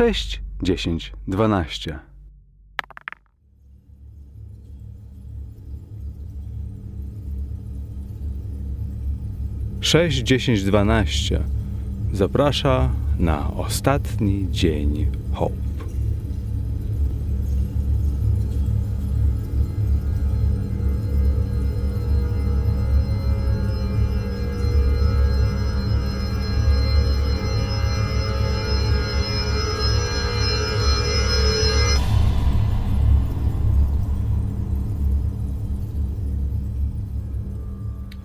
6, 10, 12. Sześć, dziesięć, dwanaście zaprasza na ostatni dzień Hope.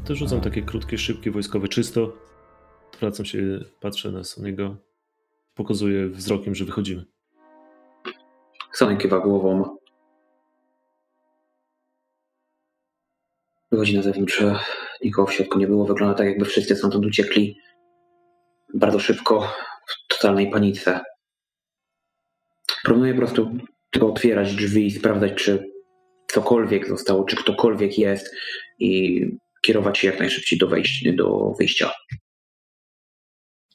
To rzucam takie krótkie, szybkie, wojskowe czysto. Wracam się, patrzę na Soniego. Pokazuję wzrokiem, że wychodzimy. Sony kiwa głową. Wychodzi na zewnątrz. Nikogo w środku nie było. Wygląda tak, jakby wszyscy stamtąd uciekli bardzo szybko, w totalnej panice. Proponuję po prostu tylko otwierać drzwi i sprawdzać, czy cokolwiek zostało, czy ktokolwiek jest i kierować się jak najszybciej do, wejścia, do wyjścia.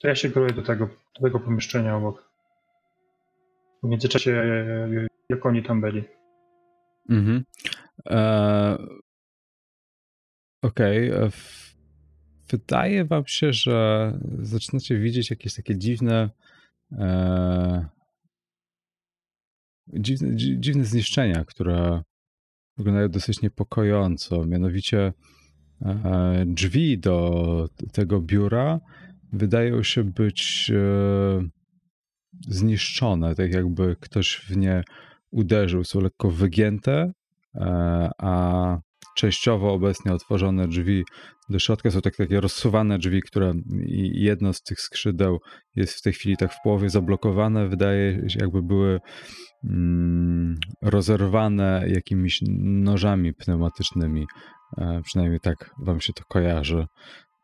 To ja się kieruję do tego, do tego pomieszczenia obok. W międzyczasie, e, jak oni tam byli. Mhm. E, Okej. Okay. Wydaje wam się, że zaczynacie widzieć jakieś takie dziwne e, dziwne, dziwne zniszczenia, które wyglądają dosyć niepokojąco. Mianowicie e, drzwi do tego biura wydają się być e, zniszczone, tak jakby ktoś w nie uderzył. Są lekko wygięte, e, a częściowo obecnie otworzone drzwi do środka są tak, takie rozsuwane drzwi, które jedno z tych skrzydeł jest w tej chwili tak w połowie zablokowane. Wydaje się, jakby były mm, rozerwane jakimiś nożami pneumatycznymi. E, przynajmniej tak wam się to kojarzy.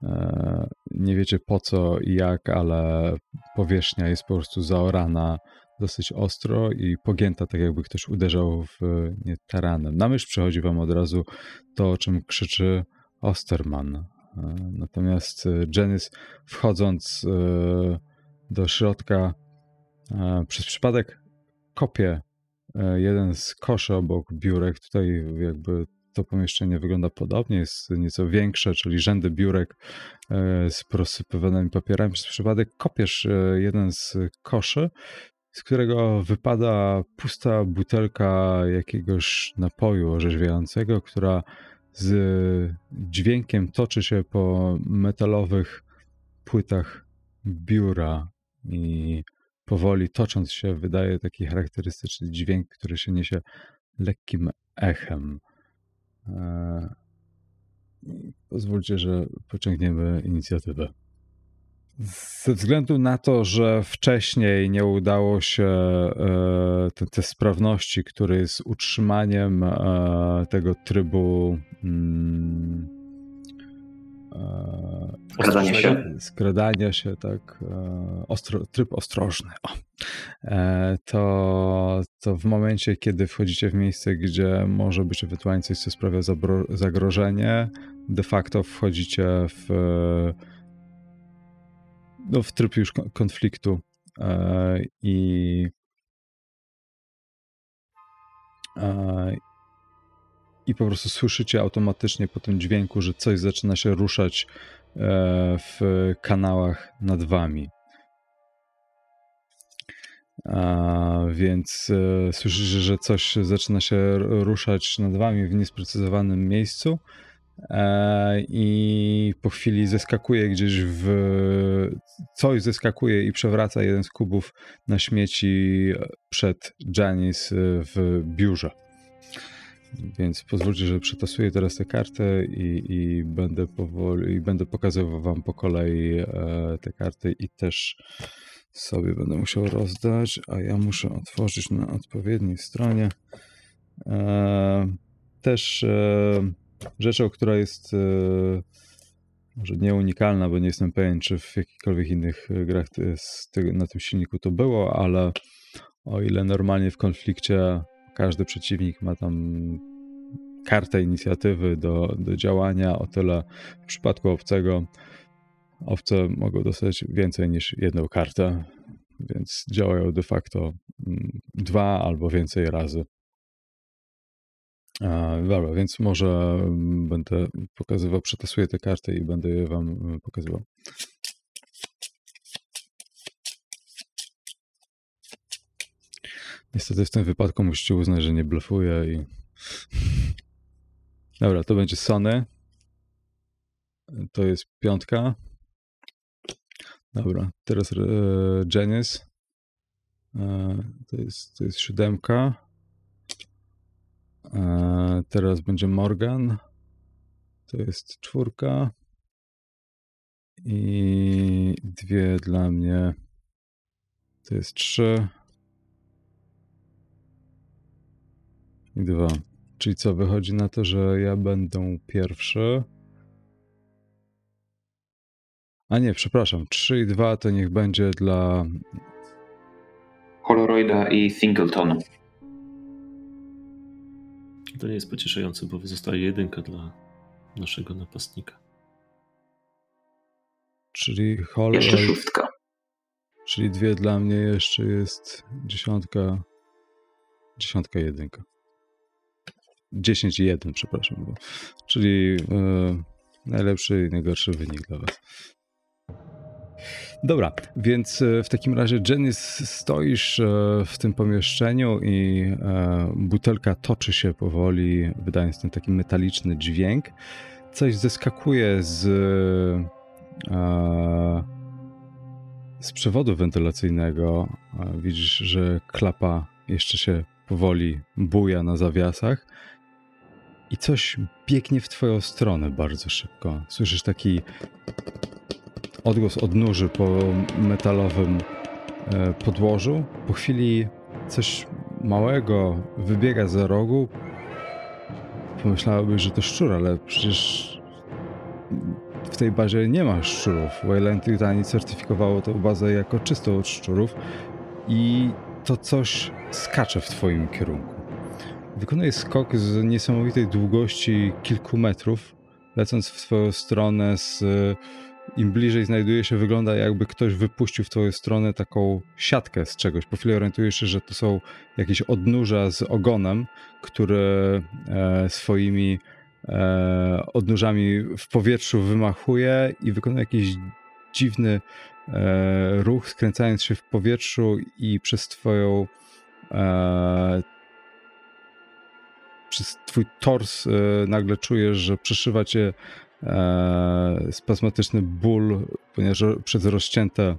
E, nie wiecie po co i jak, ale powierzchnia jest po prostu zaorana dosyć ostro i pogięta, tak jakby ktoś uderzał w nie taranem. Na myśl przychodzi wam od razu to, o czym krzyczy Osterman. E, natomiast Janice wchodząc do środka przez przypadek kopie jeden z koszy obok biurek. Tutaj jakby to pomieszczenie wygląda podobnie, jest nieco większe, czyli rzędy biurek e, z prosypywanymi papierami. Przez przypadek kopiesz e, jeden z koszy, z którego wypada pusta butelka jakiegoś napoju orzeźwiającego, która z dźwiękiem toczy się po metalowych płytach biura i powoli tocząc się wydaje taki charakterystyczny dźwięk, który się niesie lekkim echem. E, pozwólcie, że pociągniemy inicjatywę. Ze względu na to, że wcześniej nie udało się e, te, te sprawności, który jest utrzymaniem e, tego trybu mm, Skradania się. Skradania się, tak. Ostro, tryb ostrożny. O. To, to w momencie, kiedy wchodzicie w miejsce, gdzie może być ewentualnie coś, co sprawia zagrożenie, de facto wchodzicie w, no, w tryb już konfliktu i i po prostu słyszycie automatycznie po tym dźwięku, że coś zaczyna się ruszać e, w kanałach nad wami. A więc e, słyszycie, że coś zaczyna się ruszać nad wami w niesprecyzowanym miejscu e, i po chwili zeskakuje gdzieś w... coś zeskakuje i przewraca jeden z kubów na śmieci przed Janice w biurze. Więc pozwólcie, że przetasuję teraz tę kartę i, i będę powoli, i będę pokazywał wam po kolei e, te karty i też sobie będę musiał rozdać, a ja muszę otworzyć na odpowiedniej stronie. E, też e, rzeczą, która jest może nie unikalna, bo nie jestem pewien, czy w jakichkolwiek innych grach na tym silniku to było, ale o ile normalnie w konflikcie każdy przeciwnik ma tam kartę inicjatywy do, do działania, o tyle w przypadku obcego owce mogą dostać więcej niż jedną kartę. więc działają de facto mm, dwa albo więcej razy. Dobra, więc może mm, będę pokazywał, przetasuję te karty i będę je wam mm, pokazywał. Niestety w tym wypadku musicie uznać, że nie blefuję i... Dobra, to będzie Sony. To jest piątka. Dobra, teraz e. E, to, jest, to jest siódemka. E, teraz będzie Morgan. To jest czwórka. I dwie dla mnie. To jest trzy. Dwa. Czyli co, wychodzi na to, że ja będę pierwszy. A nie, przepraszam. 3 i 2 to niech będzie dla. Holoroida i Singleton. To nie jest pocieszające, bo zostaje jedynka dla naszego napastnika. Czyli Holoroid. Jeszcze szóstka. Czyli dwie dla mnie jeszcze jest dziesiątka. Dziesiątka jedynka. 10 i 1, przepraszam. Bo, czyli yy, najlepszy i najgorszy wynik dla Was. Dobra, więc e, w takim razie Jenny stoisz e, w tym pomieszczeniu i butelka toczy się powoli, wydając ten taki metaliczny dźwięk. Coś zeskakuje z z przewodu wentylacyjnego. Widzisz, że klapa jeszcze się powoli buja na zawiasach i coś biegnie w twoją stronę bardzo szybko. Słyszysz taki odgłos odnóży po metalowym e, podłożu. Po chwili coś małego wybiega za rogu. Pomyślałabyś, że to szczur, ale przecież w tej bazie nie ma szczurów. Wayland Yutani certyfikowało tę bazę jako czystą od szczurów i to coś skacze w twoim kierunku. Wykonuje skok z niesamowitej długości kilku metrów, lecąc w swoją stronę z im bliżej znajduje się, wygląda jakby ktoś wypuścił w twoją stronę taką siatkę z czegoś. Po chwili orientujesz się, że to są jakieś odnóża z ogonem, które e, swoimi e, odnóżami w powietrzu wymachuje i wykonuje jakiś dziwny e, ruch, skręcając się w powietrzu i przez twoją przez twój tors e, nagle czujesz, że przeszywa cię e, spazmatyczny ból, ponieważ przez rozcięte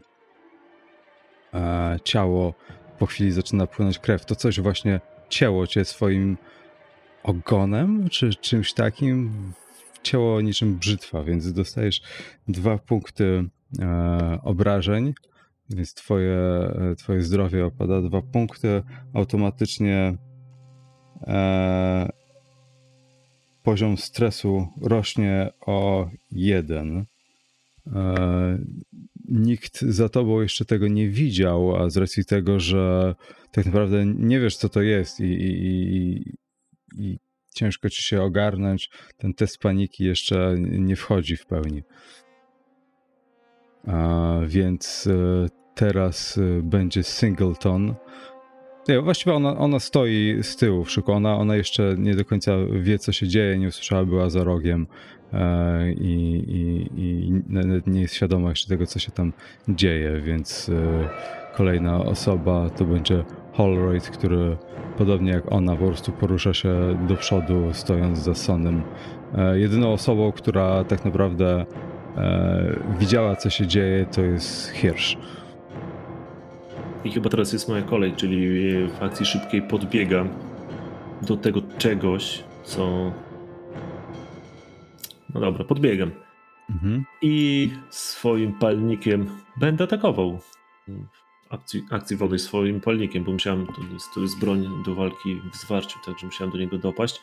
e, ciało po chwili zaczyna płynąć krew. To coś właśnie cięło cię swoim ogonem, czy czymś takim. Ciało niczym brzytwa, więc dostajesz dwa punkty obrażeń, więc twoje, twoje zdrowie opada dwa punkty. Automatycznie e, poziom stresu rośnie o jeden. E, nikt za tobą jeszcze tego nie widział, a z racji tego, że tak naprawdę nie wiesz, co to jest i, i, i ciężko ci się ogarnąć, ten test paniki jeszcze nie wchodzi w pełni. A więc e, teraz e, będzie singleton nie, właściwie ona, ona stoi z tyłu w szyku. Ona, ona jeszcze nie do końca wie, co się dzieje, nie usłyszała, była za rogiem e, i, i, i nie jest świadoma jeszcze tego, co się tam dzieje, więc e, kolejna osoba to będzie Holroyd, który podobnie jak ona po prostu porusza się do przodu, stojąc za Sonem. E, jedyną osobą, która tak naprawdę widziała, co się dzieje, to jest Hirsch. I chyba teraz jest moja kolej, czyli w akcji szybkiej podbiegam do tego czegoś, co. No dobra, podbiegam. Mhm. I swoim palnikiem będę atakował. Akcji, akcji wodnej swoim palnikiem, bo musiałem, to jest, to jest broń do walki w zwarciu, także musiałem do niego dopaść.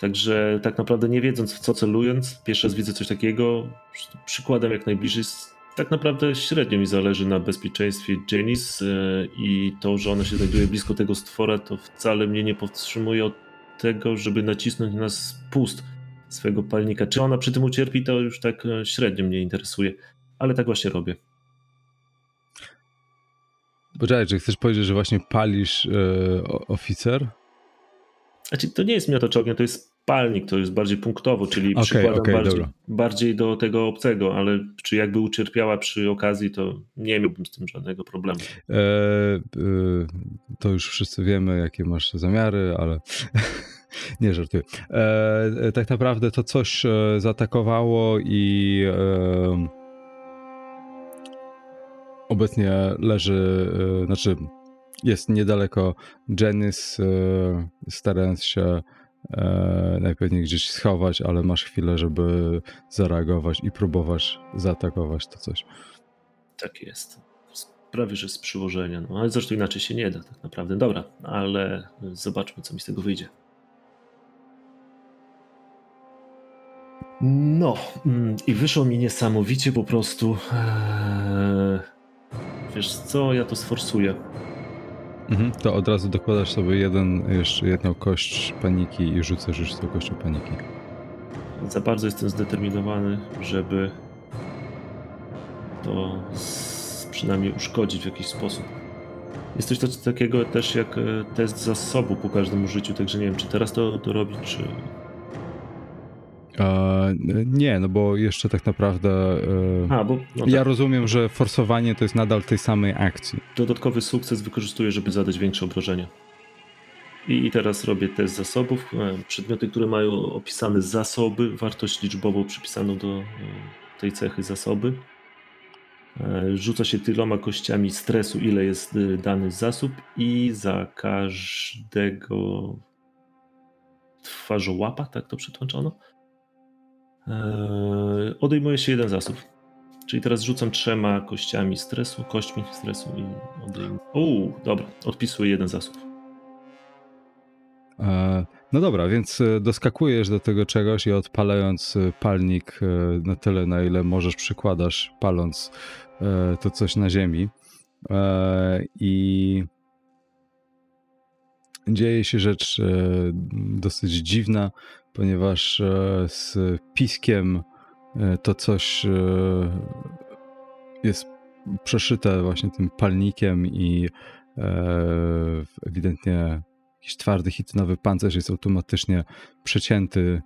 Także tak naprawdę nie wiedząc w co celując, pierwszy raz widzę coś takiego, przykładem jak najbliżej tak naprawdę średnio mi zależy na bezpieczeństwie Janice e, i to, że ona się znajduje blisko tego stwora, to wcale mnie nie powstrzymuje od tego, żeby nacisnąć na spust swojego palnika. Czy ona przy tym ucierpi, to już tak e, średnio mnie interesuje, ale tak właśnie robię. Poczekaj, czy chcesz powiedzieć, że właśnie palisz e, oficer? Znaczy, to nie jest miotacz ognia, to jest palnik, to jest bardziej punktowo, czyli okay, przykładam okay, bardziej, bardziej, do tego obcego, ale czy jakby ucierpiała przy okazji, to nie miałbym z tym żadnego problemu. E, e, to już wszyscy wiemy, jakie masz zamiary, ale nie żartuję. E, tak naprawdę to coś e, zaatakowało i e, obecnie leży, znaczy jest niedaleko Janice, starając się e, najpewniej gdzieś schować, ale masz chwilę, żeby zareagować i próbować zaatakować to coś. Tak jest. Prawie, że z przyłożenia. No, ale zresztą inaczej się nie da tak naprawdę. Dobra, ale zobaczmy, co mi z tego wyjdzie. No, mm, i wyszło mi niesamowicie po prostu. Eee, wiesz co, ja to sforsuję. Mhm, to od razu dokładasz sobie jeden, jeszcze jedną kość paniki i rzucasz już z tą kością paniki. Za bardzo jestem zdeterminowany, żeby to przynajmniej uszkodzić w jakiś sposób. Jest coś takiego też jak e, test zasobu po każdym użyciu, także nie wiem, czy teraz to, to robić, czy, nie, no bo jeszcze tak naprawdę. E, A, bo, no ja tak. rozumiem, że forsowanie to jest nadal tej samej akcji. Dodatkowy sukces wykorzystuję, żeby zadać większe obrażenia. I, teraz robię test zasobów. E, przedmioty, które mają opisane zasoby, wartość liczbową przypisaną do e, tej cechy zasoby. Rzuca się tyloma kościami stresu, ile jest dany zasób, i za każdego twarzołapa, tak to przetłumaczono, odejmuje się jeden zasób. Czyli teraz rzucam trzema kościami stresu, kośćmi stresu i odejmuję. Uuu, dobra, odpisuję jeden zasób. Eee, no dobra, więc e, doskakujesz do tego czegoś i odpalając e, palnik e, na tyle, na ile możesz, przykładasz, paląc to coś na ziemi. I dzieje się rzecz dosyć dziwna ponieważ e, z piskiem e, to coś e, jest przeszyte właśnie tym palnikiem i ewidentnie jakiś twardy hitynowy pancerz jest automatycznie przecięty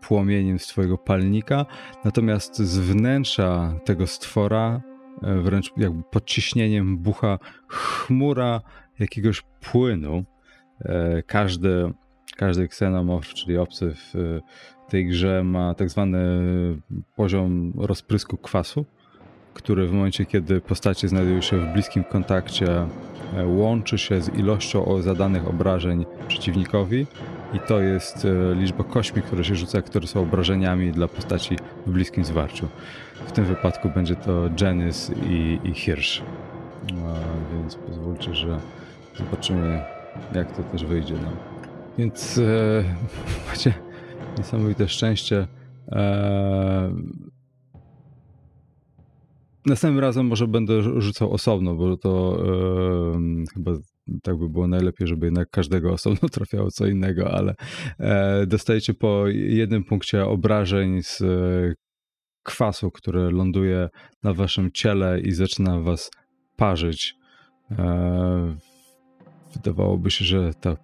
płomieniem z twojego palnika, natomiast z wnętrza tego stwora wręcz jakby pod ciśnieniem bucha chmura jakiegoś płynu. Każdy każdy ksenomorf, czyli obcy w tej grze ma tak zwany poziom rozprysku kwasu, który w momencie, kiedy postacie znajdują się w bliskim kontakcie, e, łączy się z ilością zadanych obrażeń przeciwnikowi i to jest e, liczba kośmi, które się rzuca, które są obrażeniami dla postaci w bliskim zwarciu. W tym wypadku będzie to Janice i, i Hirsch. No, więc pozwólcie, że zobaczymy, jak to też wyjdzie nam. Więc e, macie niesamowite szczęście. E, następnym razem może będę rzucał osobno, bo to e, chyba tak by było najlepiej, żeby jednak każdego osobno trafiało co innego, ale e, dostajecie po jednym punkcie obrażeń z e, kwasu, który ląduje na waszym ciele i zaczyna was parzyć. E, wydawałoby się, że ta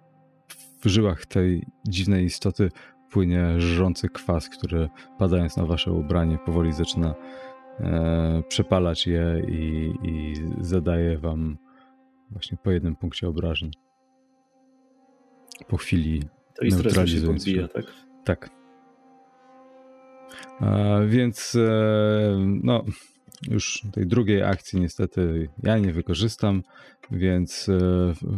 w żyłach tej dziwnej istoty płynie żrący kwas, który padając na wasze ubranie powoli zaczyna e, przepalać je i, i zadaje wam właśnie po jednym punkcie obrażeń. Po chwili to neutralizując się. Podbija, tak? Tak. A, więc e, no, już tej drugiej akcji niestety ja nie wykorzystam, więc e,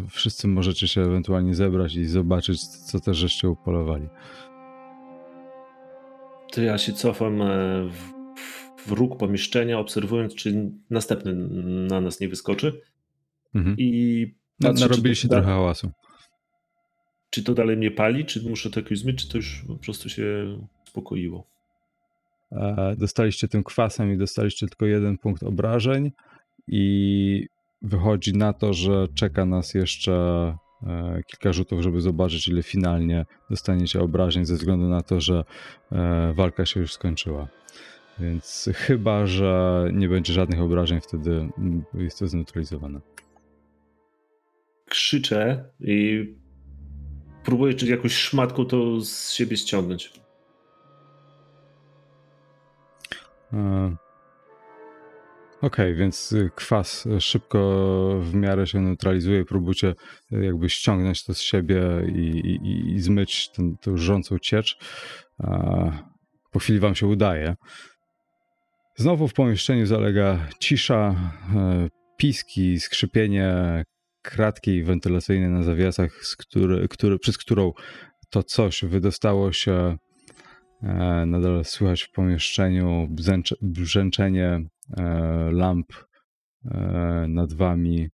wszyscy możecie się ewentualnie zebrać i zobaczyć, co też żeście upolowali. To ja się cofam e, w, w róg pomieszczenia, obserwując, czy następny na nas nie wyskoczy. Mhm. I patrzę, Narobiliście trochę hałasu. Czy to dalej mnie pali, czy muszę to jakoś zmyć, czy to już po prostu się uspokoiło? E, dostaliście tym kwasem i dostaliście tylko jeden punkt obrażeń i wychodzi na to, że czeka nas jeszcze e, kilka rzutów, żeby zobaczyć, ile finalnie dostaniecie obrażeń, ze względu na to, że e, walka się już skończyła. Więc chyba, że nie będzie żadnych obrażeń, wtedy jest to zneutralizowane. krzyczę i próbuję czy jakąś szmatką to z siebie ściągnąć. E, okay, więc kwas szybko w miarę się neutralizuje, próbujcie jakby ściągnąć to z siebie i, i, i zmyć ten, tę żrącą ciecz. Po chwili wam się udaje. Znowu w pomieszczeniu zalega cisza, e, piski, skrzypienie kratki wentylacyjnej na zawiasach, który, który, przez którą to coś wydostało się. E, nadal słychać w pomieszczeniu brzęczenie e, lamp nad wami.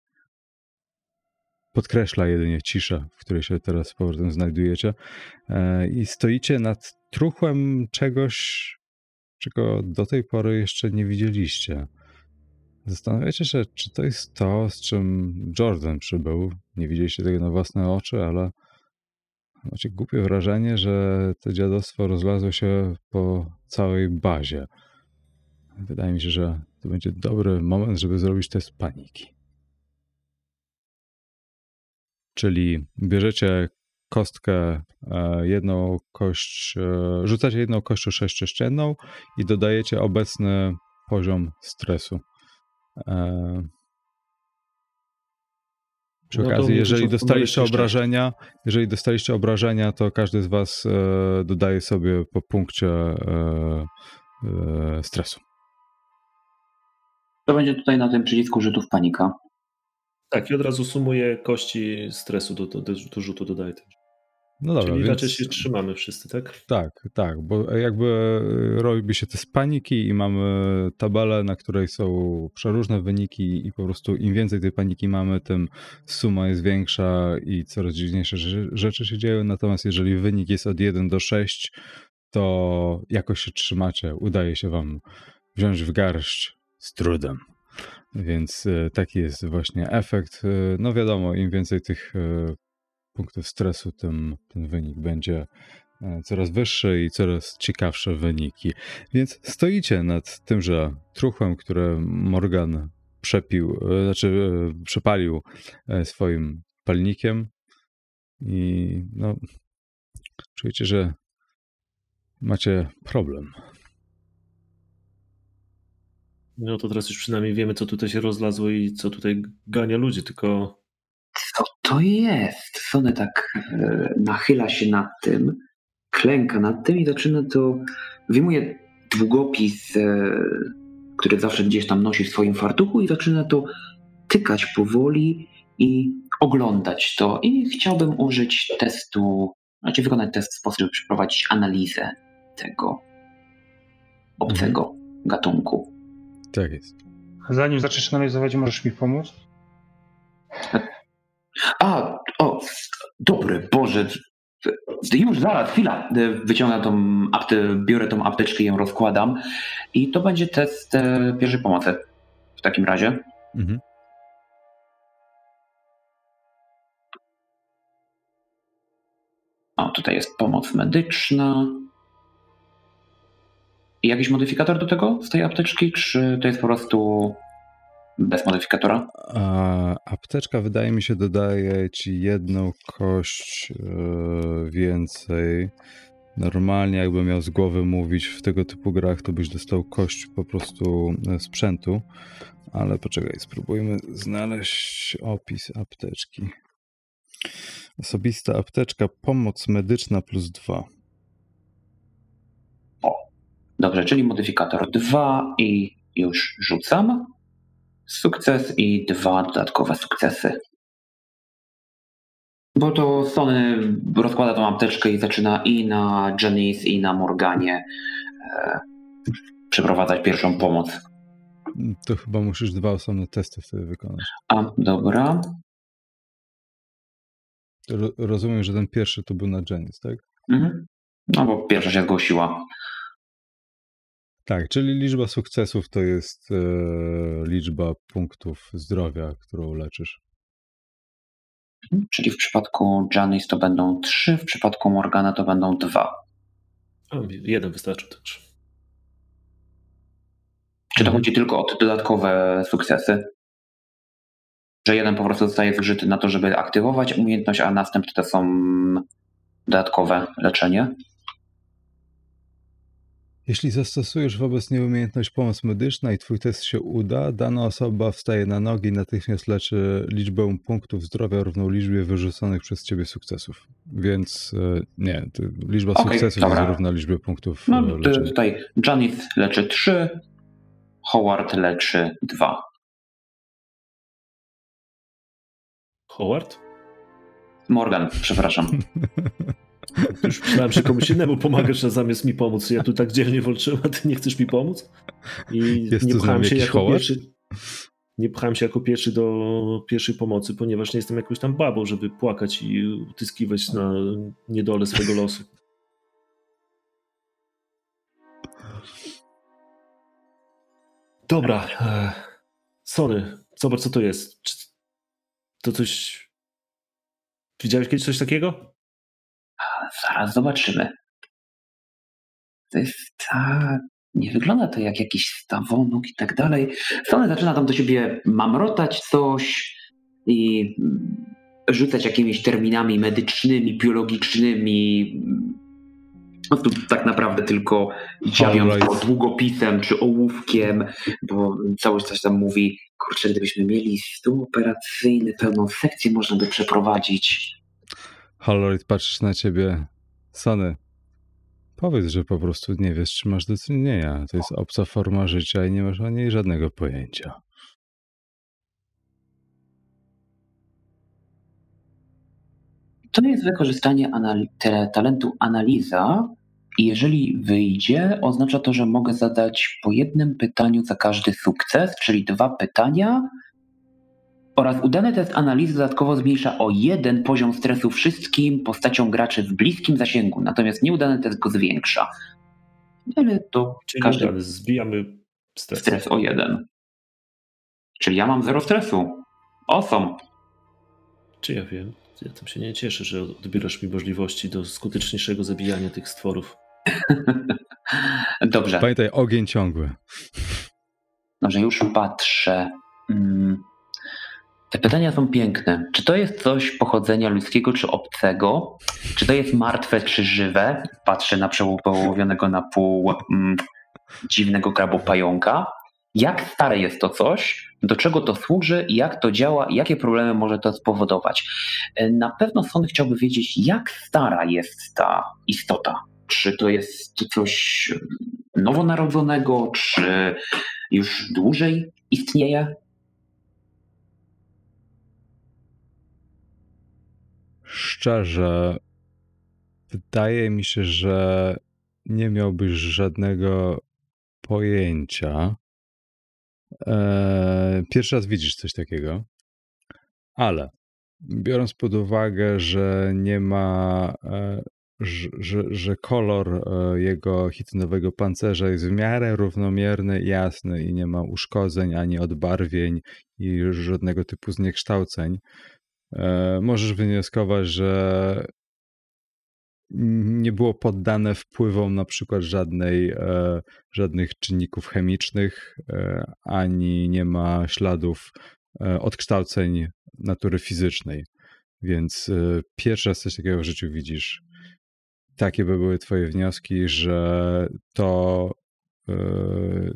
Podkreśla jedynie ciszę, w której się teraz z powrotem znajdujecie. I stoicie nad truchłem czegoś, czego do tej pory jeszcze nie widzieliście. Zastanawiacie się, czy to jest to, z czym Jordan przybył. Nie widzieliście tego na własne oczy, ale macie głupie wrażenie, że to dziadostwo rozlazło się po całej bazie. Wydaje mi się, że to będzie dobry moment, żeby zrobić test paniki. Czyli bierzecie kostkę, e, jedną kość, e, rzucacie jedną kością sześciościenną i dodajecie obecny poziom stresu. E, przy no okazji, jeżeli dostaliście obrażenia, jeżeli dostaliście obrażenia, to każdy z was dodaje sobie po punkcie stresu. To będzie tutaj na tym przycisku rzutów panika. Tak, i od razu sumuję kości stresu do, do, do rzutu dodaję. No dobra, Czyli więc... raczej się trzymamy wszyscy, tak? Tak, tak, bo jakby robi się te paniki i mamy tabelę, na której są przeróżne wyniki i po prostu im więcej tej paniki mamy, tym suma jest większa i coraz dziwniejsze rzeczy się dzieją, natomiast jeżeli wynik jest od 1 do 6, to jakoś się trzymacie, udaje się wam wziąć w garść z trudem. Więc e, taki jest właśnie efekt. E, no wiadomo, im więcej tych e, punktów stresu, tym ten wynik będzie coraz wyższy i coraz ciekawsze wyniki. Więc stoicie nad tymże truchłem, które Morgan przepił, znaczy przepalił swoim palnikiem i no czujecie, że macie problem. No to teraz już przynajmniej wiemy, co tutaj się rozlazło i co tutaj gania ludzi, tylko. To jest? Sony tak e, nachyla się nad tym, klęka nad tym i zaczyna to. Wyjmuje długopis, e, który zawsze gdzieś tam nosi w swoim fartuchu, i zaczyna to tykać powoli i oglądać to. I chciałbym użyć testu, znaczy wykonać test w sposób, żeby przeprowadzić analizę tego obcego mhm. gatunku. Tak jest. Zanim zaczniesz analizować, możesz mi pomóc? A, o, dobry, Boże. Już zaraz, chwila. Wyciągam tą aptę, biorę tą apteczkę i ją rozkładam. I to będzie test e, pierwszej pomocy w takim razie. Mhm. O, tutaj jest pomoc medyczna. I jakiś modyfikator do tego z tej apteczki, czy to jest po prostu bez modyfikatora? A, apteczka wydaje mi się dodaje ci jedną kość yy, więcej. Normalnie jakby miał z głowy mówić w tego typu grach, to byś dostał kość po prostu e, sprzętu. Ale poczekaj, spróbujmy znaleźć opis apteczki. Osobista apteczka, pomoc medyczna plus dwa. Dobrze, czyli modyfikator 2 i już rzucam. Sukces i dwa dodatkowe sukcesy. Bo to Sony rozkłada tą apteczkę i zaczyna i na Janice, i na Morganie e, przeprowadzać pierwszą pomoc. To chyba musisz dwa osobne testy wtedy wykonać. A, dobra. Ro rozumiem, że ten pierwszy to był na Janice, tak? Mhm. No bo pierwsza się zgłosiła. Tak, czyli liczba sukcesów to jest e, liczba punktów zdrowia, którą leczysz. Mhm, czyli w przypadku Janice to będą trzy, w przypadku Morgana to będą dwa. O, jeden wystarczy też. Czy to mhm. chodzi tylko o te dodatkowe sukcesy? że jeden po prostu zostaje zużyty na to, żeby aktywować umiejętność, a następne to są dodatkowe leczenie. Jeśli zastosujesz wobec niej umiejętność pomoc medyczna i twój test się uda, dana osoba wstaje na nogi i natychmiast leczy liczbę punktów zdrowia równą liczbie wyrzuconych przez ciebie sukcesów. Więc e, nie, liczba okay, sukcesów dobra. jest równa liczbie punktów No e, leczenia. tutaj Janith leczy 3, Howard leczy 2. Howard? Morgan, przepraszam. Już myślałem, że komuś innemu pomagasz, a zamiast mi pomóc. Ja tu tak dzielnie walczyłem, a ty nie chcesz mi pomóc? I Jest nie pchałem się jako pierwszy. Nie pchałem się jako pierwszy do pierwszej pomocy, ponieważ nie jestem jakąś tam babą, żeby płakać i utyskiwać na niedole swojego losu. Dobra. E, sorry. Zobacz, co to jest. To coś. Widziałeś kiedyś coś takiego? Zaraz zobaczymy. To jest ta... Nie wygląda to jak jakiś stawonuk i tak dalej. Stone zaczyna tam do siebie mamrotać coś i rzucać jakimiś terminami medycznymi, biologicznymi. No tu tak naprawdę tylko dziawiąc right. długopisem czy ołówkiem, bo całość coś tam mówi, kurczę, gdybyśmy mieli stół operacyjny, pełną sekcję można by przeprowadzić. Halorid, patrzysz na ciebie. Sony, powiedz, że po prostu nie wiesz, czy masz do czynienia. To jest obca forma życia i nie masz o niej żadnego pojęcia. To jest wykorzystanie talentu analiza i jeżeli wyjdzie, oznacza to, że mogę zadać po jednym pytaniu za każdy sukces, czyli dwa pytania oraz udany test analizy dodatkowo zmniejsza o jeden poziom stresu wszystkim postaciom graczy w bliskim zasięgu, natomiast nieudany test go zwiększa. Ale to Czyli każdy... zbijamy stres. stres o jeden. Czyli ja mam zero stresu. Awesome. Czy ja wiem? Ja tam się nie cieszę, że odbierasz mi możliwości do skuteczniejszego zabijania tych stworów. Dobrze. Pamiętaj, ogień ciągły. Dobrze, już patrzę. Hmm. Te pytania są piękne. Czy to jest coś pochodzenia ludzkiego czy obcego? Czy to jest martwe czy żywe? Patrzę na przepołowionego na pół mm, dziwnego krabopająka. Jak stare jest to coś? Do czego to służy? Jak to działa? Jakie problemy może to spowodować? Na pewno sąd chciałby wiedzieć, jak stara jest ta istota. Czy to jest coś nowonarodzonego, czy już dłużej istnieje? Szczerze, wydaje mi się, że nie miałbyś żadnego pojęcia. Eee, pierwszy raz widzisz coś takiego, ale biorąc pod uwagę, że nie ma, e, że, że kolor e, jego hitynowego pancerza jest w miarę równomierny, jasny i nie ma uszkodzeń ani odbarwień i żadnego typu zniekształceń, możesz wywnioskować, że nie było poddane wpływom na przykład żadnej, e, żadnych czynników chemicznych, e, ani nie ma śladów odkształceń natury fizycznej. Więc pierwszy raz coś takiego w życiu widzisz. Takie by były Twoje wnioski, że to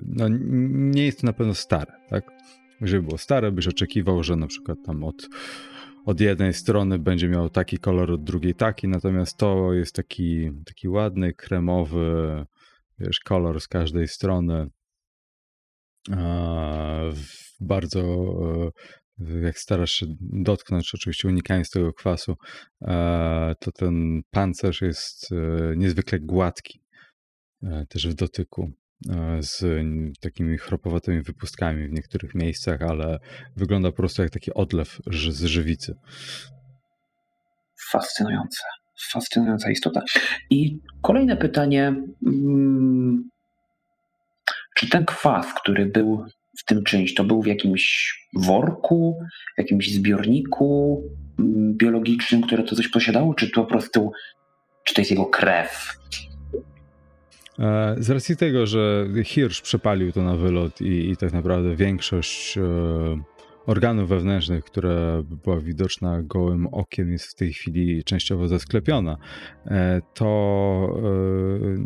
no, nie jest to na pewno stare, tak? Jeżeli było stare, byś oczekiwał, że na przykład tam od od jednej strony będzie miał taki kolor, od drugiej taki, natomiast to jest taki, taki ładny, kremowy, wiesz, kolor z każdej strony. Bardzo, e, jak starasz się dotknąć, oczywiście unikając tego kwasu, e, to ten pancerz jest e, niezwykle gładki też w dotyku. E, z takimi chropowatymi wypustkami w niektórych miejscach, ale wygląda po prostu jak taki odlew z żywicy. Fascynujące. Fascynująca istota. I kolejne pytanie. Mm, czy ten kwas, który był w tym czymś, to był w jakimś worku, w jakimś zbiorniku mm, biologicznym, które to coś posiadało, czy to po prostu, czy to jest jego krew? E, z racji tego, że Hirsch przepalił to na wylot i, i tak naprawdę większość e, organów wewnętrznych, która była widoczna gołym okiem, jest w tej chwili częściowo zasklepiona, e, to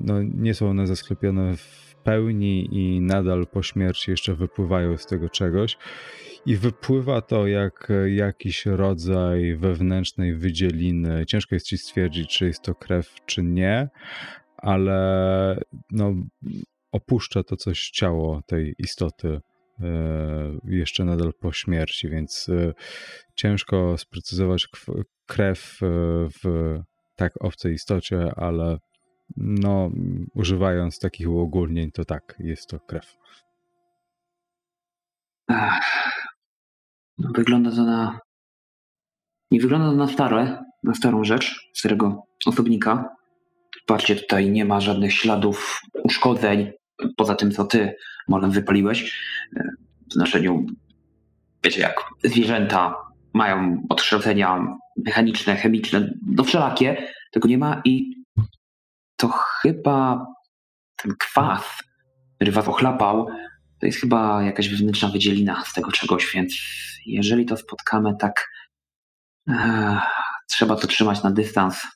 no, nie są one zasklepione w pełni i nadal po śmierci jeszcze wypływają z tego czegoś. I wypływa to jak jakiś rodzaj wewnętrznej wydzieliny. Ciężko jest ci stwierdzić, czy jest to krew, czy nie, ale no, opuszcza to coś ciało tej istoty e, jeszcze nadal po śmierci, więc e, ciężko sprecyzować krew e, w tak obcej istocie, ale no, używając takich uogólnień, to tak, jest to krew. No, wygląda to na. Nie wygląda to na stare, na starą rzecz, starego osobnika. Patrzcie, tutaj nie ma żadnych śladów uszkodzeń, poza tym, co ty, może wypaliłeś. W znaczeniu, wiecie, jak zwierzęta mają odkształcenia mechaniczne, chemiczne, no wszelakie, tego nie ma i to chyba ten kwas, który was ochlapał, to jest chyba jakaś wewnętrzna wydzielina z tego czegoś, więc jeżeli to spotkamy tak, e, trzeba to trzymać na dystans.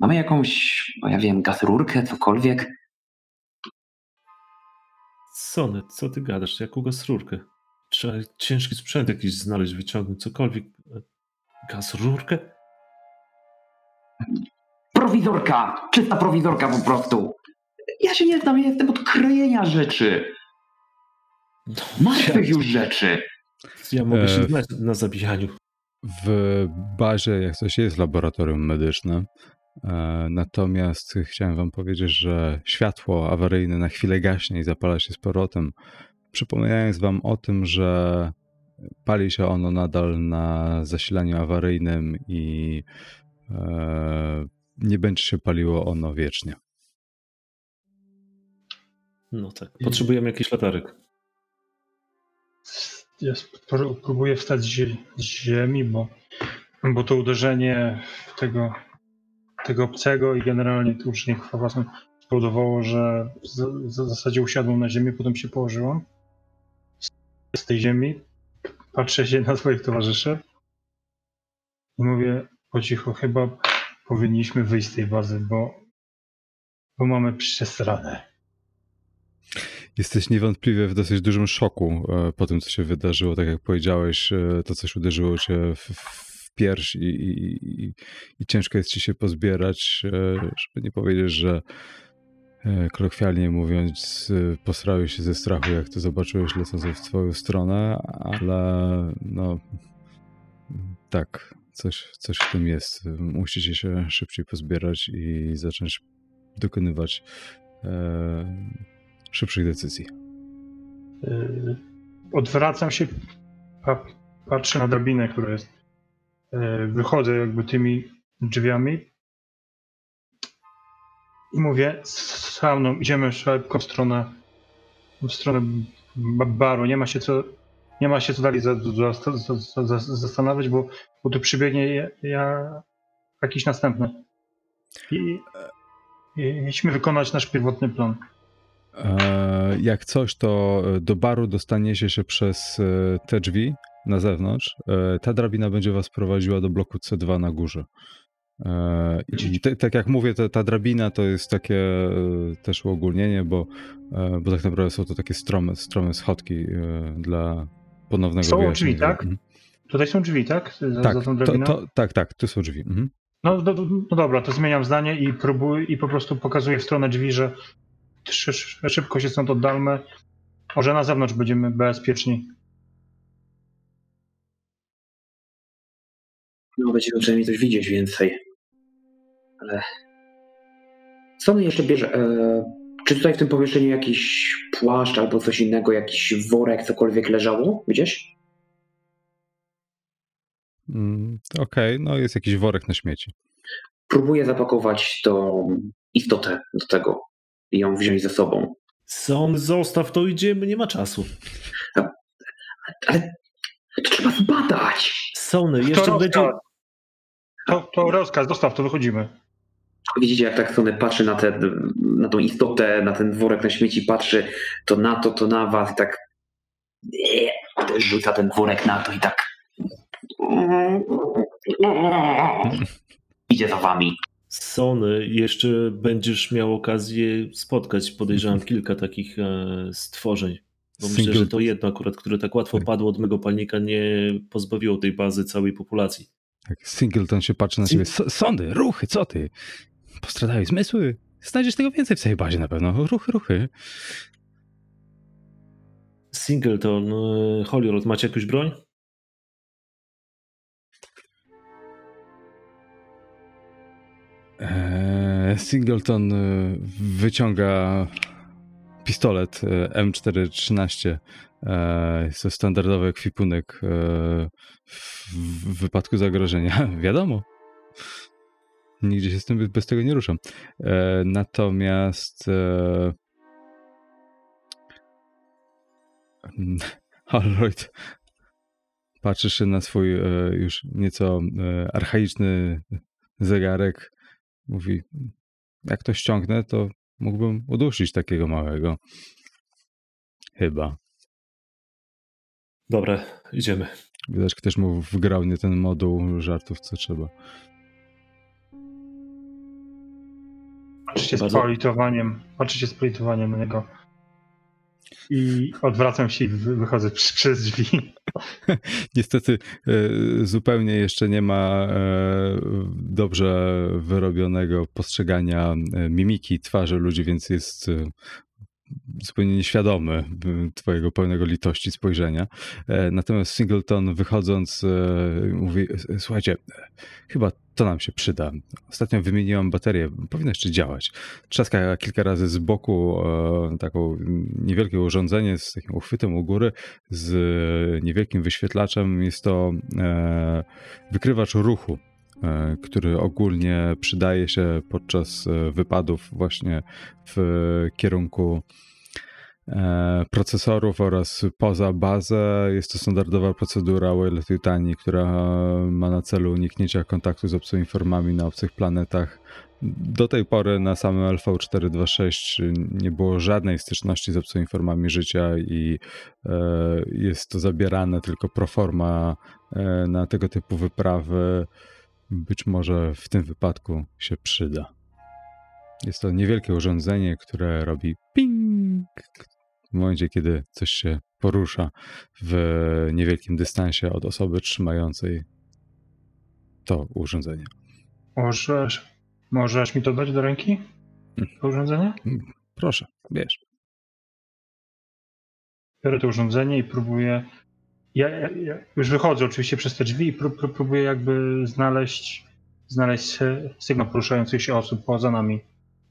Mamy jakąś, bo ja wiem, gaz rurkę, cokolwiek? Sony, co ty gadasz? Jaką gaz rurkę? Trzeba ciężki sprzęt jakiś znaleźć, wyciągnąć, cokolwiek. Gaz rurkę? Prowizorka! Czysta prowizorka po prostu! Ja się nie znam, ja jestem od krojenia rzeczy. No, Martwych już rzeczy. Ja mogę się e, znać na zabijaniu. W bazie, jak coś jest laboratorium medyczne, natomiast chciałem wam powiedzieć, że światło awaryjne na chwilę gaśnie i zapala się z powrotem, przypominając wam o tym, że pali się ono nadal na zasilaniu awaryjnym i e, nie będzie się paliło ono wiecznie. No tak. Potrzebujemy jakiś latarek ja próbuję wstać z ziemi, bo, bo to uderzenie tego, tego obcego i generalnie to uderzenie chwałasem spowodowało, że w zasadzie usiadłem na ziemi, potem się położyłem z tej ziemi, patrzę się na swoich towarzyszy i mówię po cichu, chyba powinniśmy wyjść z tej bazy, bo, bo mamy przesrane. Jesteś niewątpliwie w dosyć dużym szoku e, po tym, co się wydarzyło. Tak jak powiedziałeś, e, to coś uderzyło cię w pierś i, i, i, ciężko jest ci się pozbierać, e, żeby nie powiedzieć, że kolokwialnie mówiąc, posrałeś się ze strachu, jak to zobaczyłeś lecąc w twoją stronę, ale no tak, coś, coś w tym jest. Musicie się szybciej pozbierać i zacząć dokonywać szybszych decyzji. Yy, odwracam się, patrzę na drabinę, która jest. Yy, wychodzę jakby tymi drzwiami i mówię, z mną idziemy szybko w stronę, w stronę baru. Nie ma się co, nie ma się co dalej zastanawiać, bo, bo tu przybiegnie ja, jakiś następny. I, musimy wykonać nasz pierwotny plan. E, jak coś, to do baru dostaniecie się przez e, te drzwi na zewnątrz. E, ta drabina będzie was prowadziła do bloku C2 na górze. I te, tak jak mówię, ta, ta drabina to jest takie też uogólnienie, bo, bo tak naprawdę są to takie strome, strome schodki dla ponownego Są drzwi, tak? Mhm. Tutaj są drzwi, tak? Za, tak, za to, to, tak, tak, tu są drzwi. Mhm. No, no, no, dobra, to zmieniam zdanie i próbuję i po prostu pokazuję w stronę drzwi, że szybko się stąd oddalmy. Może na zewnątrz będziemy bezpieczni. No, będziemy przynajmniej coś widzieć więcej. Ale. Co my jeszcze bierze? E, czy tutaj w tym pomieszczeniu jakiś płaszcz albo coś innego, jakiś worek, cokolwiek leżało gdzieś? Mm, Okej, okay. no jest jakiś worek na śmieci. Próbuję zapakować tą istotę do tego i ją wziąć ze sobą. Son, zostaw to, idziemy, nie ma czasu. Ale to trzeba zbadać. Sony, jeszcze będzie... To, to rozkaz, zostaw to, wychodzimy. Widzicie, jak tak Sony patrzy na, te, na tą istotę, na ten worek na śmieci, patrzy to na to, to na was i tak rzuca ten worek na to i tak idzie za wami. Sony, jeszcze będziesz miał okazję spotkać, podejrzewam, kilka takich e, stworzeń. Bo Single... myślę, że to jedno akurat, które tak łatwo tak. padło od mego palnika, nie pozbawiło tej bazy całej populacji. Tak, Singleton się patrzy na siebie. Sądy, ruchy, co ty? Postradają zmysły. Znajdziesz tego więcej w swojej bazie na pewno. Ruchy, ruchy. Singleton, e, Holyrood, macie jakąś broń? Eee, Singleton e, wyciąga pistolet e, M413. Jest to standardowy ekwipunek w wypadku zagrożenia. Wiadomo. Nigdzie się z tym bez tego nie ruszam. Natomiast Holroyd patrzysz na swój e, już nieco e, archaiczny zegarek. Mówi, jak to ściągnę, to mógłbym udusić takiego małego. Chyba. Dobra, idziemy. Widać, ktoś mu wgrał nie ten moduł żartów, co trzeba. Patrzcie z politowaniem, patrzcie z politowaniem na niego i odwracam się i wychodzę przez drzwi. Niestety e, zupełnie jeszcze nie ma e, dobrze wyrobionego postrzegania e, mimiki twarzy ludzi, więc jest zupełnie nieświadomy twojego pełnego litości spojrzenia. Natomiast Singleton wychodząc mówi, słuchajcie, chyba to nam się przyda. Ostatnio wymieniłam baterię, powinno jeszcze działać. Trzaska kilka razy z boku e, taką niewielkie urządzenie z takim uchwytem u góry, z niewielkim wyświetlaczem. Jest to e, wykrywacz ruchu, e, który ogólnie przydaje się podczas wypadów właśnie w kierunku E, procesorów oraz poza bazę. Jest to standardowa procedura Wireless Litanii, która ma na celu uniknięcie kontaktu z obcymi formami na obcych planetach. Do tej pory na samym LV426 nie było żadnej styczności z obcymi formami życia i e, jest to zabierane tylko pro forma e, na tego typu wyprawy. Być może w tym wypadku się przyda. Jest to niewielkie urządzenie, które robi ping, w momencie, kiedy coś się porusza w niewielkim dystansie od osoby trzymającej to urządzenie. Możesz, możesz mi to dać do ręki? Hmm. To urządzenie? Proszę, wiesz. Biorę to urządzenie i próbuję. Ja, ja, ja już wychodzę oczywiście przez te drzwi i prób, prób, próbuję jakby znaleźć, znaleźć sygnał poruszających się osób poza nami.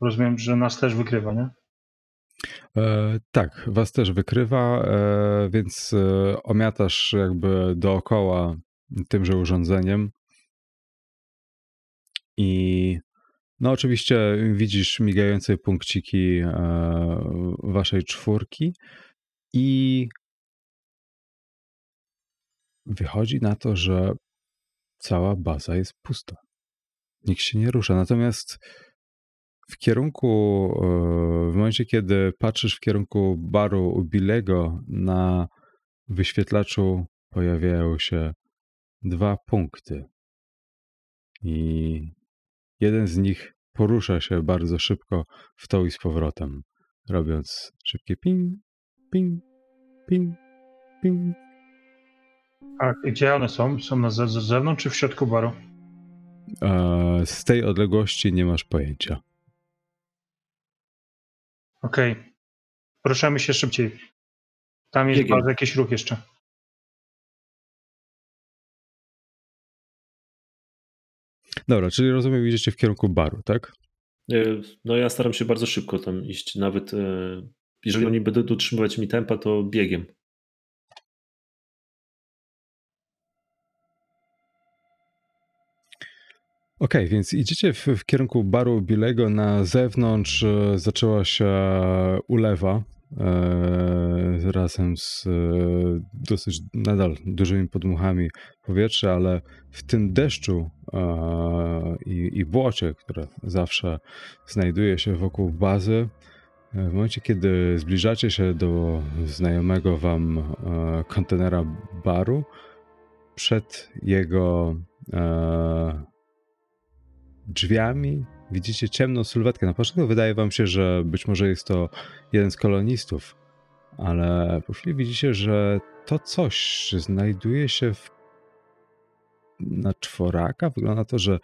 Rozumiem, że nas też wykrywa, nie? E, tak, was też wykrywa, e, więc e, omiatasz jakby dookoła tymże urządzeniem. I no oczywiście widzisz migające punkciki waszej czwórki i wychodzi na to, że cała baza jest pusta. Nikt się nie rusza. Natomiast w kierunku, e, w momencie, kiedy patrzysz w kierunku baru u Billego, na wyświetlaczu pojawiają się dwa punkty. I jeden z nich porusza się bardzo szybko w tą i z powrotem, robiąc szybkie ping, ping, ping, ping. A gdzie one są? Są na zewnątrz czy w środku baru? E, z tej odległości nie masz pojęcia. Okej. Okay. Ruszamy się szybciej. Tam jest bardzo jakiś ruch jeszcze. Dobra, czyli rozumiem, idziecie w kierunku baru, tak? E, no ja staram się bardzo szybko tam iść. Nawet e, jeżeli oni będą dotrzymywać mi tempa, to biegiem. Okej, okay, więc idziecie w, w, kierunku baru Bilego. Na zewnątrz e, zaczęła się ulewa e, razem z e, dosyć nadal dużymi podmuchami powietrza, ale w tym deszczu e, i, i błocie, które zawsze znajduje się wokół bazy, W momencie, kiedy zbliżacie się do znajomego wam e, kontenera baru, przed jego e, drzwiami widzicie ciemną sylwetkę. Na początku wydaje wam się, że być może jest to jeden z kolonistów, ale po chwili widzicie, że to coś znajduje się w... na czworaka. Wygląda to, że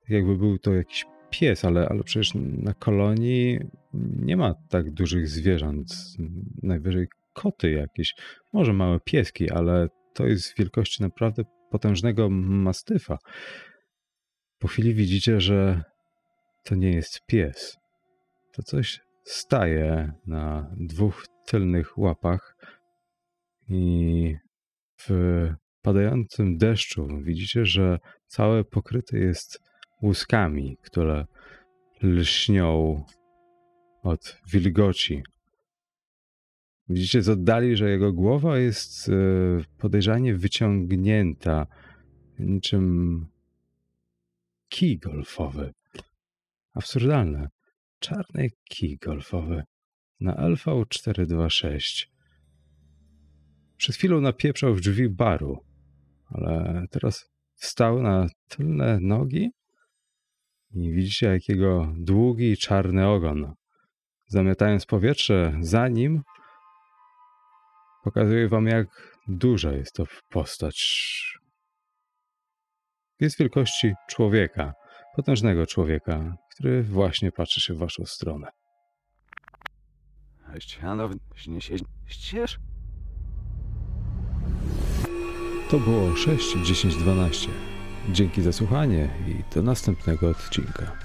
tak jakby był to jakiś pies, ale, ale przecież na kolonii nie ma tak dużych zwierząt. Najwyżej koty jakieś, może małe pieski, ale to jest wielkości naprawdę potężnego mastyfa. Po chwili widzicie, że to nie jest pies. To coś staje na dwóch tylnych łapach i w padającym deszczu widzicie, że całe pokryte jest łuskami, które lśnią od wilgoci. Widzicie z oddali, że jego głowa jest e, podejrzanie wyciągnięta, niczym kij golfowy. Absurdalne. Czarny kij golfowy na LV 426. Przed chwilą napieprzał w drzwi baru, ale teraz wstał na tylne nogi i widzicie jakiego długi czarny ogon. Zamiatając powietrze za nim, pokazuje wam jak duża jest to postać. Jest wielkości człowieka, potężnego człowieka, który właśnie patrzy się w waszą stronę. To było 6, 10, 12. Dzięki za słuchanie i do następnego odcinka.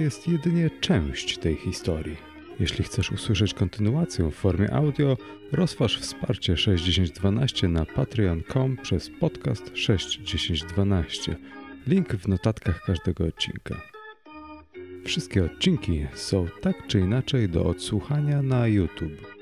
Jest jedynie część tej historii. Jeśli chcesz usłyszeć kontynuację w formie audio, rozważ wsparcie 6012 na patreon.com przez podcast 61012. Link w notatkach każdego odcinka. Wszystkie odcinki są tak czy inaczej do odsłuchania na YouTube.